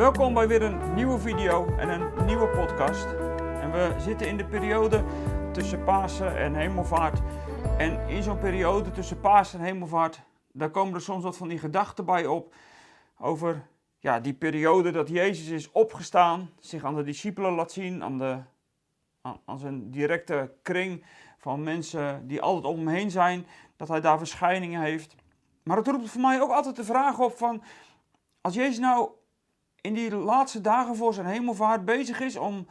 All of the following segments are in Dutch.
Welkom bij weer een nieuwe video en een nieuwe podcast. En we zitten in de periode tussen Pasen en Hemelvaart. En in zo'n periode tussen Pasen en Hemelvaart, daar komen er soms wat van die gedachten bij op over ja, die periode dat Jezus is opgestaan, zich aan de discipelen laat zien, aan, de, aan, zijn directe kring van mensen die altijd om hem heen zijn, dat hij daar verschijningen heeft. Maar het roept voor mij ook altijd de vraag op van, als Jezus nou in die laatste dagen voor zijn hemelvaart bezig is om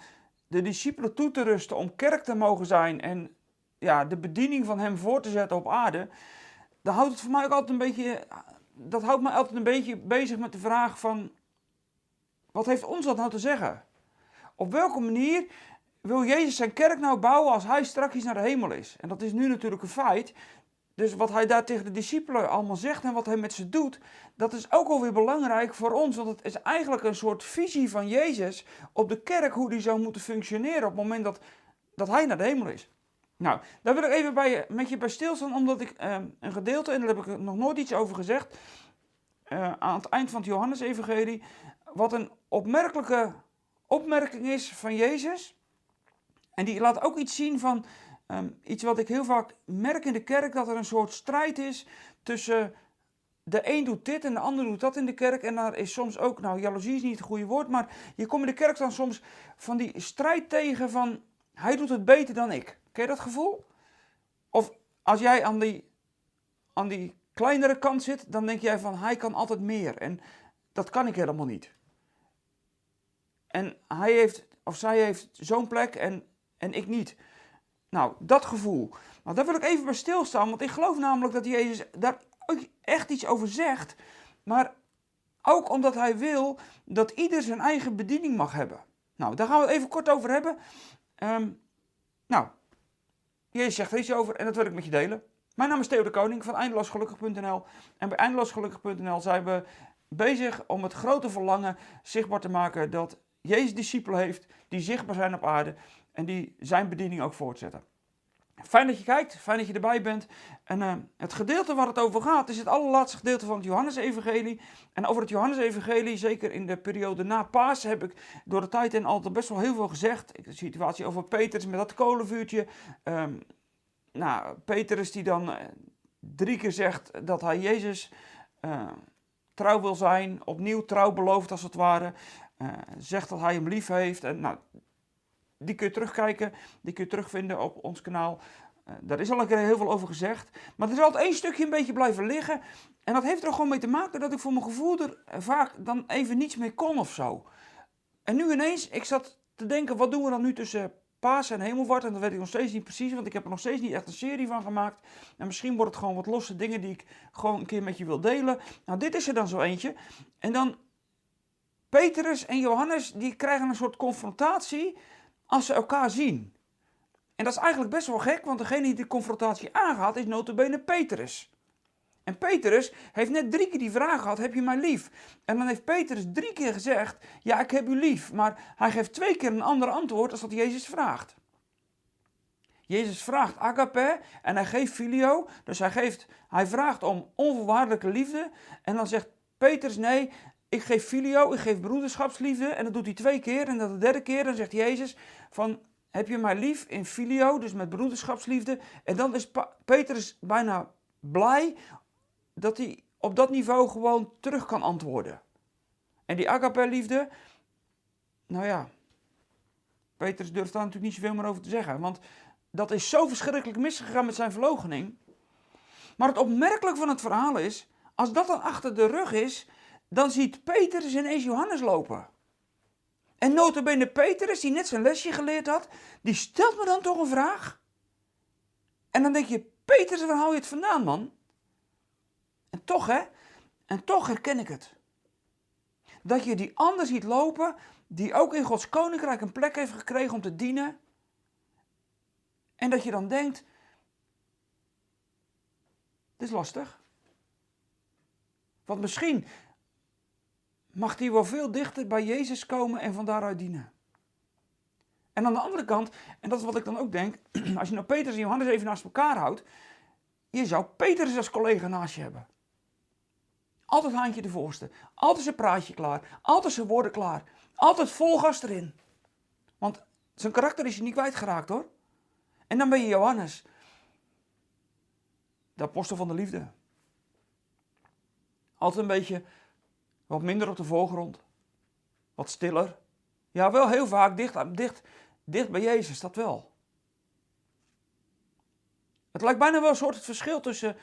de discipelen toe te rusten, om kerk te mogen zijn en ja, de bediening van hem voor te zetten op aarde, dan houdt het voor mij ook altijd een beetje, dat houdt mij altijd een beetje bezig met de vraag van, wat heeft ons dat nou te zeggen? Op welke manier wil Jezus zijn kerk nou bouwen als hij straks naar de hemel is? En dat is nu natuurlijk een feit. Dus wat hij daar tegen de discipelen allemaal zegt en wat hij met ze doet, dat is ook alweer belangrijk voor ons. Want het is eigenlijk een soort visie van Jezus op de kerk, hoe die zou moeten functioneren op het moment dat, dat hij naar de hemel is. Nou, daar wil ik even bij, met je bij stilstaan, omdat ik eh, een gedeelte, en daar heb ik nog nooit iets over gezegd, uh, aan het eind van het Johannes-evangelie, wat een opmerkelijke opmerking is van Jezus. En die laat ook iets zien van um, iets wat ik heel vaak merk in de kerk, dat er een soort strijd is tussen de een doet dit en de ander doet dat in de kerk. En daar is soms ook, nou jaloezie is niet het goede woord, maar je komt in de kerk dan soms van die strijd tegen van hij doet het beter dan ik. Ken je dat gevoel? Of als jij aan die, aan die kleinere kant zit, dan denk jij van hij kan altijd meer. En dat kan ik helemaal niet. En hij heeft, of zij heeft zo'n plek en, en ik niet. Nou, dat gevoel. Maar daar wil ik even bij stilstaan, want ik geloof namelijk dat Jezus daar echt iets over zegt. Maar ook omdat hij wil dat ieder zijn eigen bediening mag hebben. Nou, daar gaan we het even kort over hebben. Um, nou, Jezus zegt er iets over en dat wil ik met je delen. Mijn naam is Theo de Koning van eindeloosgelukkig.nl. En bij eindeloosgelukkig.nl zijn we bezig om het grote verlangen zichtbaar te maken dat Jezus discipelen heeft die zichtbaar zijn op aarde en die zijn bediening ook voortzetten. Fijn dat je kijkt, fijn dat je erbij bent. En uh, het gedeelte waar het over gaat is het allerlaatste gedeelte van het Johannesevangelie. En over het Johannesevangelie, zeker in de periode na Paas, heb ik door de tijd en altijd best wel heel veel gezegd. De situatie over Petrus met dat kolenvuurtje. Um, nou, Petrus die dan uh, drie keer zegt dat hij Jezus uh, trouw wil zijn, opnieuw trouw belooft als het ware. zegt dat hij hem lief heeft. En nou, die kun je terugkijken, die kun je terugvinden op ons kanaal. Uh, daar is al een keer heel veel over gezegd. Maar er is altijd één stukje een beetje blijven liggen. En dat heeft er gewoon mee te maken dat ik voor mijn gevoel er vaak dan even niets meer kon of zo. En nu ineens, ik zat te denken, wat doen we dan nu tussen Paas en Hemelvaart? En dat weet ik nog steeds niet precies, want ik heb er nog steeds niet echt een serie van gemaakt. En misschien wordt het gewoon wat losse dingen die ik gewoon een keer met je wil delen. Nou, dit is er dan zo eentje. En dan Petrus en Johannes, die krijgen een soort confrontatie als ze elkaar zien. En dat is eigenlijk best wel gek, want degene die de confrontatie aangaat is notabene Petrus. En Petrus heeft net drie keer die vraag gehad, heb je mij lief? En dan heeft Petrus drie keer gezegd, ja ik heb u lief. Maar hij geeft twee keer een ander antwoord als wat Jezus vraagt. Jezus vraagt agape en hij geeft filio. Dus hij, geeft, hij vraagt om onvoorwaardelijke liefde. En dan zegt Petrus, nee, ik geef filio, ik geef broederschapsliefde. En dat doet hij twee keer. En dat de derde keer, dan zegt Jezus van, heb je mij lief in filio, dus met broederschapsliefde. En dan is Petrus bijna blij dat hij op dat niveau gewoon terug kan antwoorden. En die agape-liefde, nou ja, Petrus durft daar natuurlijk niet zoveel meer over te zeggen. Want dat is zo verschrikkelijk misgegaan met zijn verloochening. Maar het opmerkelijke van het verhaal is, als dat dan achter de rug is, dan ziet Petrus ineens Johannes lopen. En notabene Petrus, die net zijn lesje geleerd had, die stelt me dan toch een vraag. En dan denk je, Petrus, waar hou je het vandaan, man? En toch, hè? En toch herken ik het. Dat je die ander ziet lopen, die ook in Gods koninkrijk een plek heeft gekregen om te dienen. En dat je dan denkt, dit is lastig. Want misschien mag die wel veel dichter bij Jezus komen en van daaruit dienen. En aan de andere kant, en dat is wat ik dan ook denk, als je nou Petrus en Johannes even naast elkaar houdt, je zou Petrus als collega naast je hebben. Altijd handje de voorste. Altijd zijn praatje klaar. Altijd zijn woorden klaar. Altijd vol gas erin. Want zijn karakter is je niet kwijtgeraakt hoor. En dan ben je Johannes. De apostel van de liefde. Altijd een beetje wat minder op de voorgrond. Wat stiller. Ja, wel heel vaak dicht, dicht, dicht bij Jezus, dat wel. Het lijkt bijna wel een soort het verschil tussen,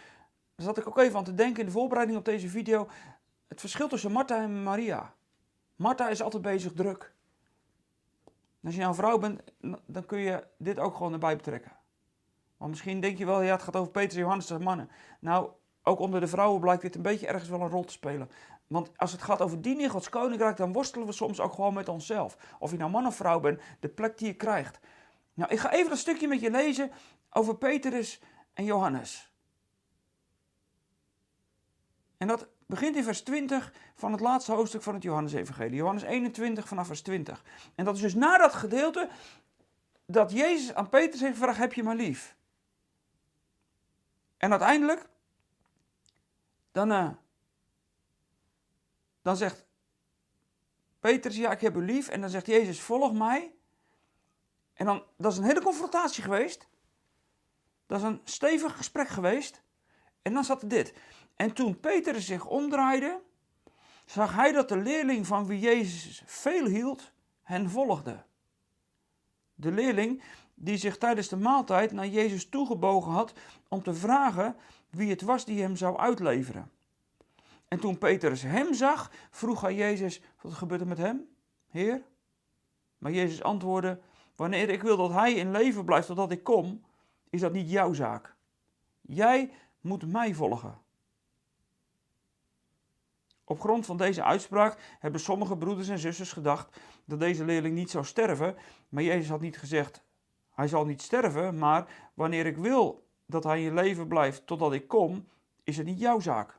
daar zat ik ook even aan te denken in de voorbereiding op deze video, het verschil tussen Martha en Maria. Martha is altijd bezig druk. als je nou een vrouw bent, dan kun je dit ook gewoon erbij betrekken. Want misschien denk je wel, ja, het gaat over Petrus en Johannes, dat mannen. Nou, ook onder de vrouwen blijkt dit een beetje ergens wel een rol te spelen. Want als het gaat over dienen in Gods koninkrijk, dan worstelen we soms ook gewoon met onszelf. Of je nou man of vrouw bent, de plek die je krijgt. Nou, ik ga even een stukje met je lezen over Petrus en Johannes. En dat begint in vers 20 van het laatste hoofdstuk van het Johannes-evangelie. Johannes 21 vanaf vers 20. En dat is dus na dat gedeelte dat Jezus aan Petrus heeft gevraagd, heb je maar lief? En uiteindelijk, dan, uh, dan zegt Petrus, ja, ik heb u lief. En dan zegt Jezus, volg mij. En dan, dat is een hele confrontatie geweest. Dat is een stevig gesprek geweest. En dan zat er dit. En toen Petrus zich omdraaide, zag hij dat de leerling van wie Jezus veel hield, hen volgde. De leerling die zich tijdens de maaltijd naar Jezus toegebogen had om te vragen wie het was die hem zou uitleveren. En toen Petrus hem zag, vroeg hij Jezus: Wat gebeurt er met hem, Heer? Maar Jezus antwoordde: Wanneer ik wil dat hij in leven blijft totdat ik kom, is dat niet jouw zaak. Jij moet mij volgen. Op grond van deze uitspraak hebben sommige broeders en zusters gedacht dat deze leerling niet zou sterven, maar Jezus had niet gezegd: Hij zal niet sterven, maar wanneer ik wil dat hij in leven blijft totdat ik kom, is het niet jouw zaak.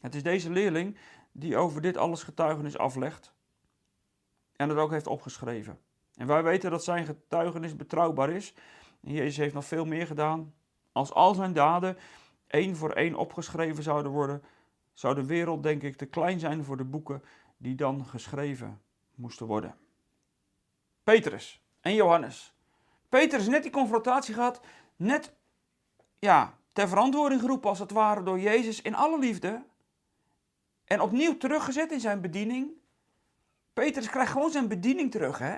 Het is deze leerling die over dit alles getuigenis aflegt en het ook heeft opgeschreven. En wij weten dat zijn getuigenis betrouwbaar is. En Jezus heeft nog veel meer gedaan. Als al zijn daden één voor één opgeschreven zouden worden, zou de wereld denk ik te klein zijn voor de boeken die dan geschreven moesten worden. Petrus en Johannes. Petrus net die confrontatie gehad, net ja, ter verantwoording geroepen als het ware door Jezus in alle liefde. En opnieuw teruggezet in zijn bediening. Petrus krijgt gewoon zijn bediening terug, hè?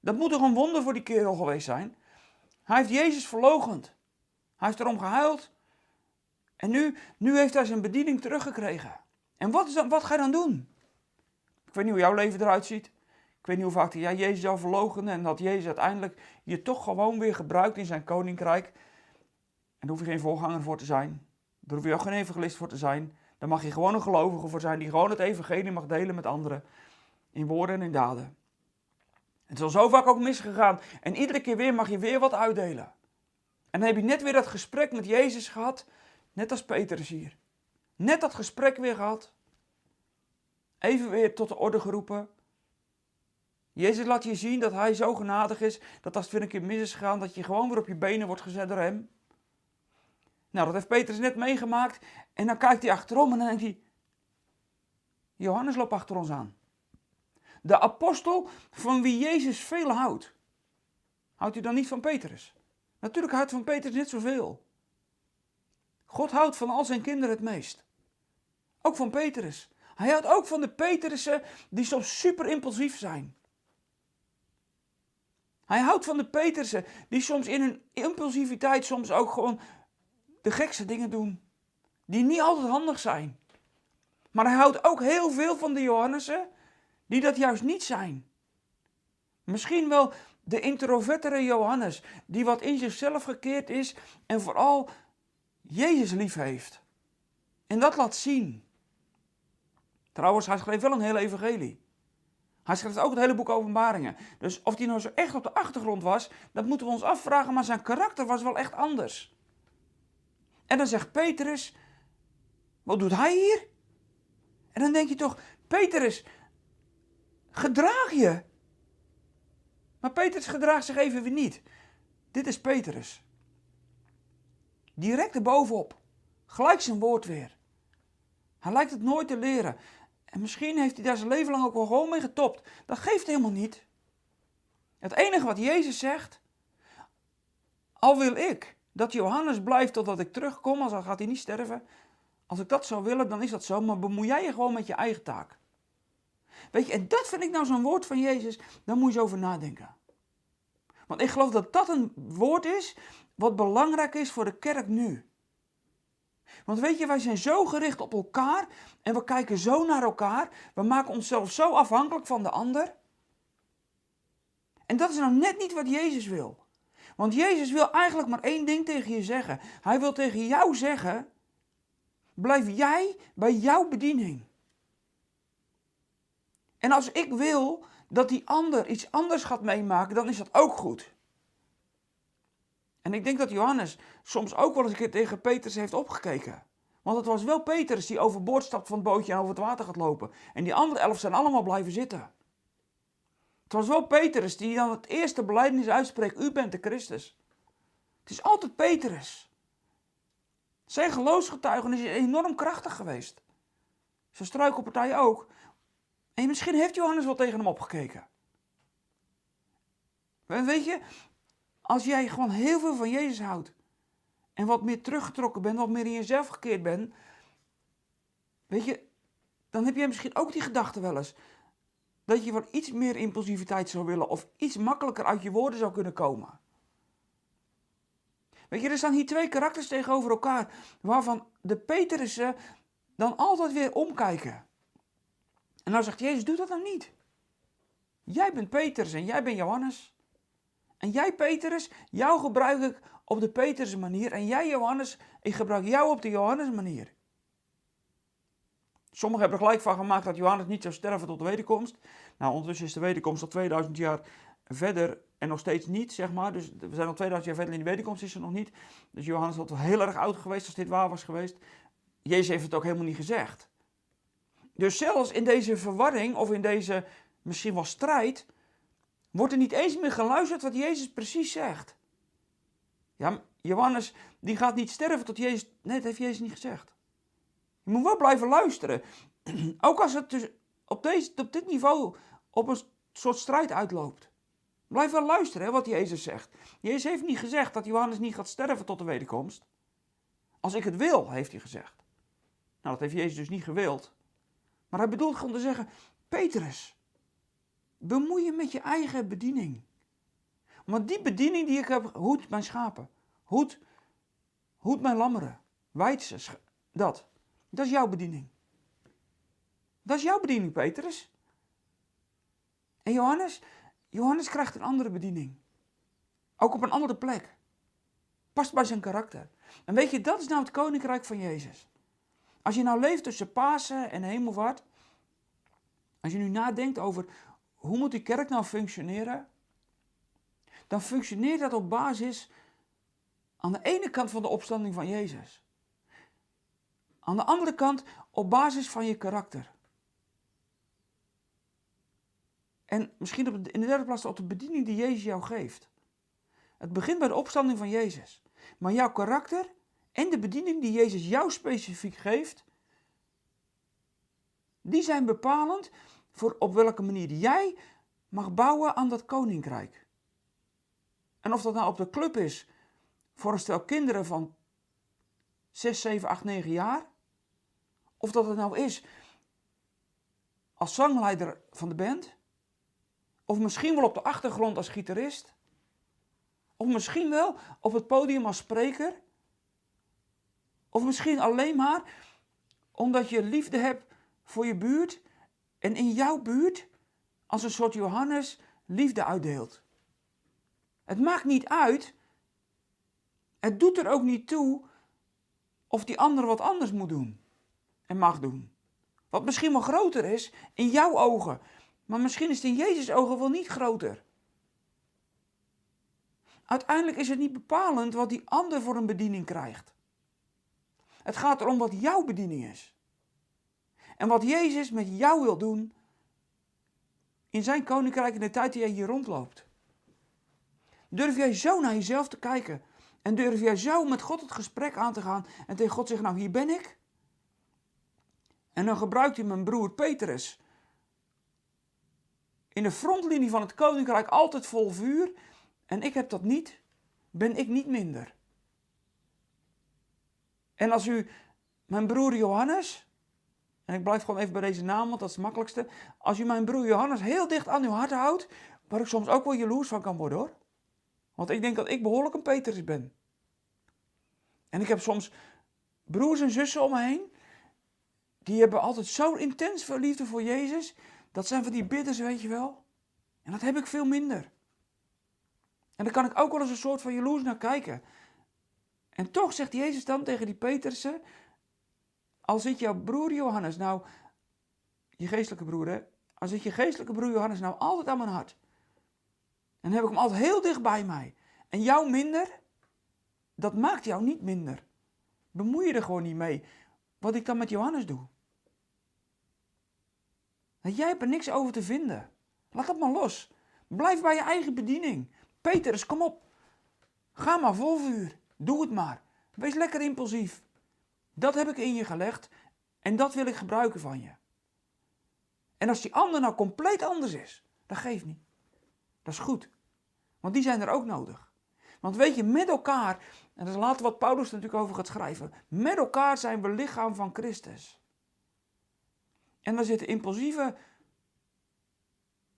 Dat moet toch een wonder voor die kerel geweest zijn? Hij heeft Jezus verlogend. Hij heeft erom gehuild. En nu, nu heeft hij zijn bediening teruggekregen. En wat, is dan, wat ga je dan doen? Ik weet niet hoe jouw leven eruit ziet. Ik weet niet hoe vaak jij Jezus zou verloochenen en dat Jezus uiteindelijk je toch gewoon weer gebruikt in zijn koninkrijk. En daar hoef je geen voorganger voor te zijn. Daar hoef je ook geen evangelist voor te zijn. Daar mag je gewoon een gelovige voor zijn die gewoon het evangelie mag delen met anderen. In woorden en in daden. Het is al zo vaak ook misgegaan. En iedere keer weer mag je weer wat uitdelen. En dan heb je net weer dat gesprek met Jezus gehad. Net als Petrus hier. Net dat gesprek weer gehad. Even weer tot de orde geroepen. Jezus laat je zien dat hij zo genadig is. Dat als het weer een keer mis is gegaan, dat je gewoon weer op je benen wordt gezet door hem. Nou, dat heeft Petrus net meegemaakt. En dan kijkt hij achterom en dan denkt hij: Johannes loopt achter ons aan. De apostel van wie Jezus veel houdt. Houdt u dan niet van Petrus? Natuurlijk houdt van Petrus net zoveel. God houdt van al zijn kinderen het meest. Ook van Petrus. Hij houdt ook van de Petrussen die soms super impulsief zijn. Hij houdt van de Petrussen die soms in hun impulsiviteit soms ook gewoon de gekste dingen doen. Die niet altijd handig zijn. Maar hij houdt ook heel veel van de Johannessen die dat juist niet zijn. Misschien wel de introvertere Johannes, die wat in zichzelf gekeerd is en vooral Jezus lief heeft. En dat laat zien. Trouwens, hij schreef wel een hele evangelie. Hij schreef ook het hele boek Openbaringen. Dus of hij nou zo echt op de achtergrond was, dat moeten we ons afvragen, maar zijn karakter was wel echt anders. En dan zegt Petrus, wat doet hij hier? En dan denk je toch, Petrus, gedraag je. Maar Petrus gedraagt zich even weer niet. Dit is Petrus. Direct erbovenop. Gelijk zijn woord weer. Hij lijkt het nooit te leren. En misschien heeft hij daar zijn leven lang ook wel gewoon mee getopt. Dat geeft helemaal niet. Het enige wat Jezus zegt, al wil ik dat Johannes blijft totdat ik terugkom, als dan gaat hij niet sterven. Als ik dat zou willen, dan is dat zo, maar bemoei jij je gewoon met je eigen taak. Weet je, en dat vind ik nou zo'n woord van Jezus, daar moet je eens over nadenken. Want ik geloof dat dat een woord is wat belangrijk is voor de kerk nu. Want weet je, wij zijn zo gericht op elkaar en we kijken zo naar elkaar. We maken onszelf zo afhankelijk van de ander. En dat is nou net niet wat Jezus wil. Want Jezus wil eigenlijk maar één ding tegen je zeggen. Hij wil tegen jou zeggen: blijf jij bij jouw bediening. En als ik wil dat die ander iets anders gaat meemaken, dan is dat ook goed. En ik denk dat Johannes soms ook wel eens een keer tegen Petrus heeft opgekeken. Want het was wel Petrus die overboord stapt van het bootje en over het water gaat lopen. En die andere elf zijn allemaal blijven zitten. Het was wel Petrus die dan het eerste belijdenis uitspreekt: U bent de Christus. Het is altijd Petrus. Zijn geloofsgetuigenis is enorm krachtig geweest. Zijn struikelpartij ook. En misschien heeft Johannes wel tegen hem opgekeken. Weet je, als jij gewoon heel veel van Jezus houdt. En wat meer teruggetrokken bent, wat meer in jezelf gekeerd bent. Weet je, dan heb jij misschien ook die gedachte wel eens. Dat je wat iets meer impulsiviteit zou willen. Of iets makkelijker uit je woorden zou kunnen komen. Weet je, er staan hier twee karakters tegenover elkaar. Waarvan de Peterussen dan altijd weer omkijken. En nou zegt Jezus, doe dat dan niet. Jij bent Petrus en jij bent Johannes. En jij Petrus, jou gebruik ik op de Petrus manier. En jij Johannes, ik gebruik jou op de Johannes manier. Sommigen hebben er gelijk van gemaakt dat Johannes niet zou sterven tot de wederkomst. Nou, ondertussen is de wederkomst al 2000 jaar verder en nog steeds niet, zeg maar. Dus we zijn al 2000 jaar verder in de wederkomst, is er nog niet. Dus Johannes had wel heel erg oud geweest als dit waar was geweest. Jezus heeft het ook helemaal niet gezegd. Dus zelfs in deze verwarring of in deze misschien wel strijd, wordt er niet eens meer geluisterd wat Jezus precies zegt. Ja, Johannes, die gaat niet sterven tot Jezus. Nee, dat heeft Jezus niet gezegd. Je moet wel blijven luisteren. Ook als het dus op, deze, op dit niveau op een soort strijd uitloopt. Blijf wel luisteren hè, wat Jezus zegt. Jezus heeft niet gezegd dat Johannes niet gaat sterven tot de wederkomst. Als ik het wil, heeft hij gezegd. Nou, dat heeft Jezus dus niet gewild. Maar hij bedoelt gewoon te zeggen: Petrus, bemoei je met je eigen bediening. Want die bediening die ik heb, hoed mijn schapen, hoed, hoed mijn lammeren, wijd ze, dat. Dat is jouw bediening. Dat is jouw bediening, Petrus. En Johannes, Johannes krijgt een andere bediening. Ook op een andere plek. Past bij zijn karakter. En weet je, dat is nou het koninkrijk van Jezus. Als je nou leeft tussen Pasen en Hemelvaart, als je nu nadenkt over hoe moet die kerk nou functioneren, dan functioneert dat op basis aan de ene kant van de opstanding van Jezus. Aan de andere kant op basis van je karakter. En misschien in de derde plaats op de bediening die Jezus jou geeft. Het begint bij de opstanding van Jezus. Maar jouw karakter en de bediening die Jezus jou specifiek geeft, die zijn bepalend voor op welke manier jij mag bouwen aan dat koninkrijk. En of dat nou op de club is voor een stel kinderen van 6, 7, 8, 9 jaar, of dat het nou is als zangleider van de band, of misschien wel op de achtergrond als gitarist, of misschien wel op het podium als spreker, of misschien alleen maar omdat je liefde hebt voor je buurt en in jouw buurt als een soort Johannes liefde uitdeelt. Het maakt niet uit. Het doet er ook niet toe of die ander wat anders moet doen en mag doen. Wat misschien wel groter is in jouw ogen, maar misschien is het in Jezus' ogen wel niet groter. Uiteindelijk is het niet bepalend wat die ander voor een bediening krijgt. Het gaat erom wat jouw bediening is. En wat Jezus met jou wil doen in zijn koninkrijk in de tijd die jij hier rondloopt. Durf jij zo naar jezelf te kijken en durf jij zo met God het gesprek aan te gaan en tegen God zeggen, nou hier ben ik. En dan gebruikt hij mijn broer Petrus. In de frontlinie van het koninkrijk altijd vol vuur. En ik heb dat niet. Ben ik niet minder. En als u mijn broer Johannes. En ik blijf gewoon even bij deze naam, want dat is het makkelijkste. Als u mijn broer Johannes heel dicht aan uw hart houdt. Waar ik soms ook wel jaloers van kan worden hoor. Want ik denk dat ik behoorlijk een Petrus ben. En ik heb soms broers en zussen om me heen. Die hebben altijd zo intens veel liefde voor Jezus. Dat zijn van die bidders, weet je wel. En dat heb ik veel minder. En daar kan ik ook wel eens een soort van jaloers naar kijken. En toch zegt Jezus dan tegen die Petersen. Al zit jouw broer Johannes nou, je geestelijke broer hè. Al zit je geestelijke broer Johannes nou altijd aan mijn hart. En heb ik hem altijd heel dicht bij mij. En jou minder, dat maakt jou niet minder. Bemoei je er gewoon niet mee wat ik dan met Johannes doe. En jij hebt er niks over te vinden. Laat dat maar los. Blijf bij je eigen bediening. Petrus, kom op. Ga maar vol vuur. Doe het maar. Wees lekker impulsief. Dat heb ik in je gelegd en dat wil ik gebruiken van je. En als die ander nou compleet anders is, dat geeft niet. Dat is goed. Want die zijn er ook nodig. Want weet je, met elkaar, en dat is later wat Paulus natuurlijk over gaat schrijven, met elkaar zijn we lichaam van Christus. En daar zitten impulsieve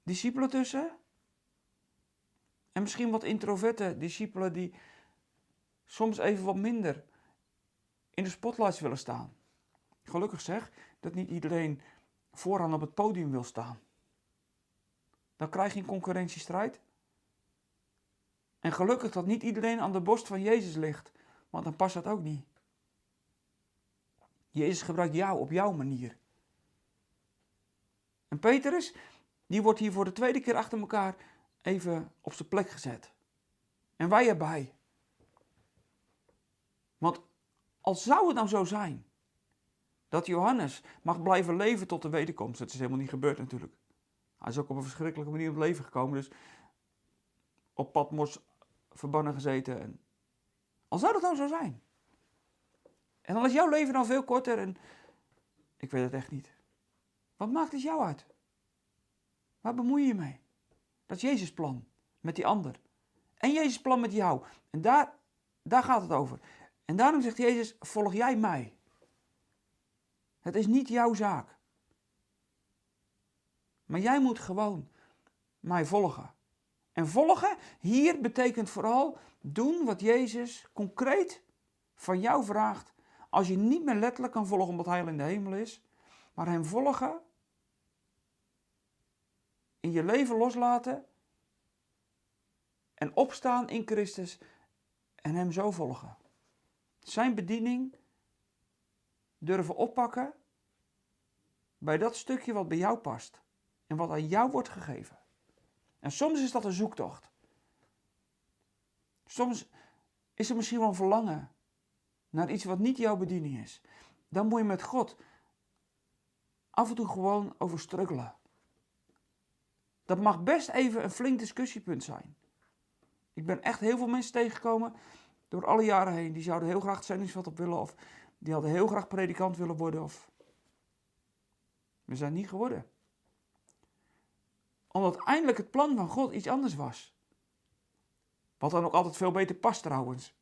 discipelen tussen. En misschien wat introverte discipelen die soms even wat minder in de spotlights willen staan. Gelukkig zeg dat niet iedereen vooraan op het podium wil staan. Dan krijg je een concurrentiestrijd. En gelukkig dat niet iedereen aan de borst van Jezus ligt, want dan past dat ook niet. Jezus gebruikt jou op jouw manier. En Petrus, die wordt hier voor de tweede keer achter elkaar even op zijn plek gezet. En wij erbij. Want als zou het nou zo zijn dat Johannes mag blijven leven tot de wederkomst, dat is helemaal niet gebeurd natuurlijk. Hij is ook op een verschrikkelijke manier op het leven gekomen, dus op Patmos verbannen gezeten. En al zou dat nou zo zijn. En dan is jouw leven dan veel korter en ik weet het echt niet. Wat maakt het jou uit? Waar bemoei je je mee? Dat is Jezus' plan met die ander. En Jezus' plan met jou. En daar, daar gaat het over. En daarom zegt Jezus, volg jij mij. Het is niet jouw zaak. Maar jij moet gewoon mij volgen. En volgen hier betekent vooral doen wat Jezus concreet van jou vraagt. Als je niet meer letterlijk kan volgen omdat hij in de hemel is, maar hem volgen, in je leven loslaten en opstaan in Christus en hem zo volgen. Zijn bediening durven oppakken bij dat stukje wat bij jou past en wat aan jou wordt gegeven. En soms is dat een zoektocht. Soms is er misschien wel een verlangen naar iets wat niet jouw bediening is. Dan moet je met God af en toe gewoon over struggelen. Dat mag best even een flink discussiepunt zijn. Ik ben echt heel veel mensen tegengekomen door alle jaren heen. Die zouden heel graag het op willen of die hadden heel graag predikant willen worden of... We zijn niet geworden omdat eindelijk het plan van God iets anders was. Wat dan ook altijd veel beter past trouwens.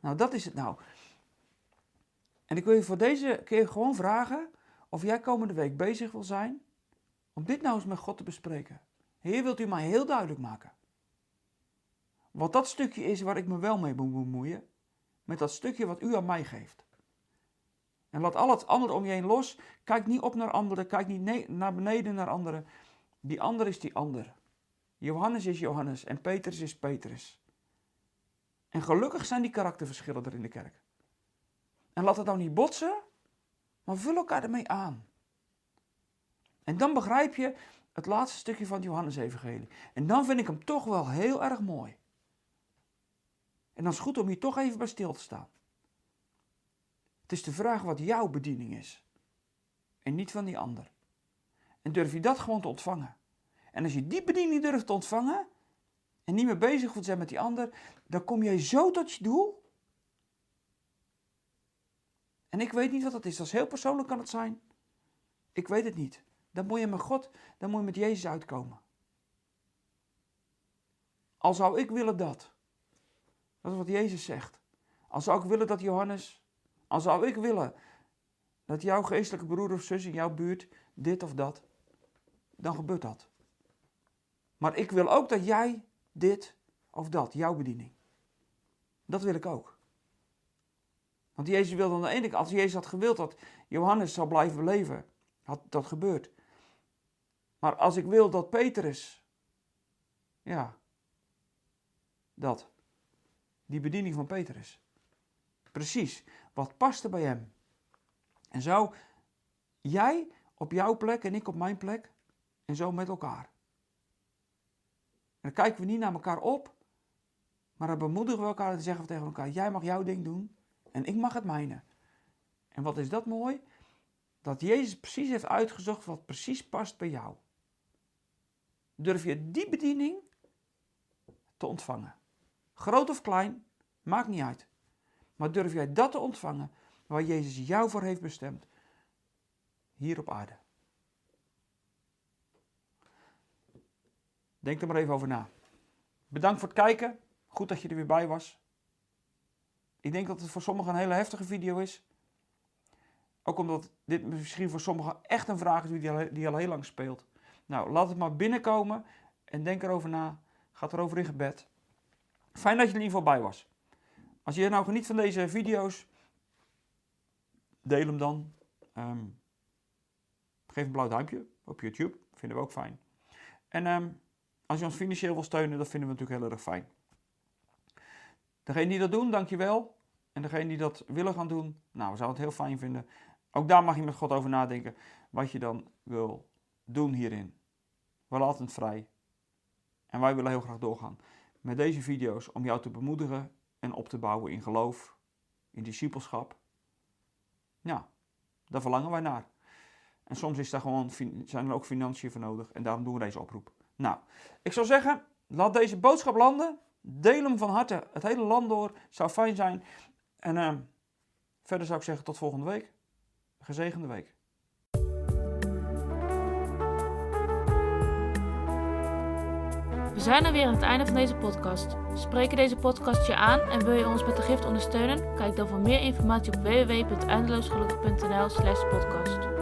Nou, dat is het nou. En ik wil je voor deze keer gewoon vragen of jij komende week bezig wil zijn om dit nou eens met God te bespreken. Heer, wilt u mij heel duidelijk maken. Wat dat stukje is waar ik me wel mee moet bemoeien, met dat stukje wat u aan mij geeft. En laat al het andere om je heen los. Kijk niet op naar anderen, kijk niet naar beneden naar anderen. Die ander is die ander. Johannes is Johannes en Petrus is Petrus. En gelukkig zijn die karakterverschillen er in de kerk. En laat het nou niet botsen, maar vul elkaar ermee aan. En dan begrijp je het laatste stukje van het Johannes-evangelie. En dan vind ik hem toch wel heel erg mooi. En dan is het goed om hier toch even bij stil te staan. Het is de vraag wat jouw bediening is. En niet van die ander. En durf je dat gewoon te ontvangen. En als je die bediening durft te ontvangen en niet meer bezig wilt zijn met die ander, dan kom jij zo tot je doel. En ik weet niet wat dat is. Dat is heel persoonlijk kan het zijn. Ik weet het niet. Dan moet je met God, dan moet je met Jezus uitkomen. Al zou ik willen dat. Dat is wat Jezus zegt. Al zou ik willen dat Johannes, al zou ik willen dat jouw geestelijke broer of zus in jouw buurt dit of dat, dan gebeurt dat. Maar ik wil ook dat jij dit of dat, jouw bediening. Dat wil ik ook. Want Jezus wilde aan de ene als Jezus had gewild dat Johannes zou blijven leven, had dat gebeurd. Maar als ik wil dat Petrus, ja, dat, die bediening van Petrus, precies, wat paste bij hem. En zo, jij op jouw plek en ik op mijn plek, en zo met elkaar. En dan kijken we niet naar elkaar op, maar dan bemoedigen we elkaar en zeggen we tegen elkaar: Jij mag jouw ding doen en ik mag het mijne. En wat is dat mooi? Dat Jezus precies heeft uitgezocht wat precies past bij jou. Durf je die bediening te ontvangen? Groot of klein, maakt niet uit. Maar durf jij dat te ontvangen waar Jezus jou voor heeft bestemd? Hier op aarde. Denk er maar even over na. Bedankt voor het kijken. Goed dat je er weer bij was. Ik denk dat het voor sommigen een hele heftige video is. Ook omdat dit misschien voor sommigen echt een vraag is die al, heel lang speelt. Nou, laat het maar binnenkomen en denk erover na. Ga erover in gebed. Fijn dat je er in ieder geval bij was. Als je nou geniet van deze video's, deel hem dan. Ehm, geef een blauw duimpje op YouTube. Vinden we ook fijn. En um, als je ons financieel wil steunen, dat vinden we natuurlijk heel erg fijn. Degene die dat doen, dankjewel. En degene die dat willen gaan doen, nou, we zouden het heel fijn vinden. Ook daar mag je met God over nadenken wat je dan wil doen hierin. We laten het vrij. En wij willen heel graag doorgaan met deze video's om jou te bemoedigen en op te bouwen in geloof, in discipelschap. Ja, daar verlangen wij naar. En soms is daar gewoon, zijn er ook financiën voor nodig en daarom doen we deze oproep. Nou, ik zou zeggen, laat deze boodschap landen. Deel hem van harte het hele land door. Zou fijn zijn. En uh, verder zou ik zeggen tot volgende week. Gezegende week. Zijn er weer aan het einde van deze podcast. Spreken deze podcast je aan en wil je ons met de gift ondersteunen? Kijk dan voor meer informatie op www.eindeloosgelukkig.nl slash podcast.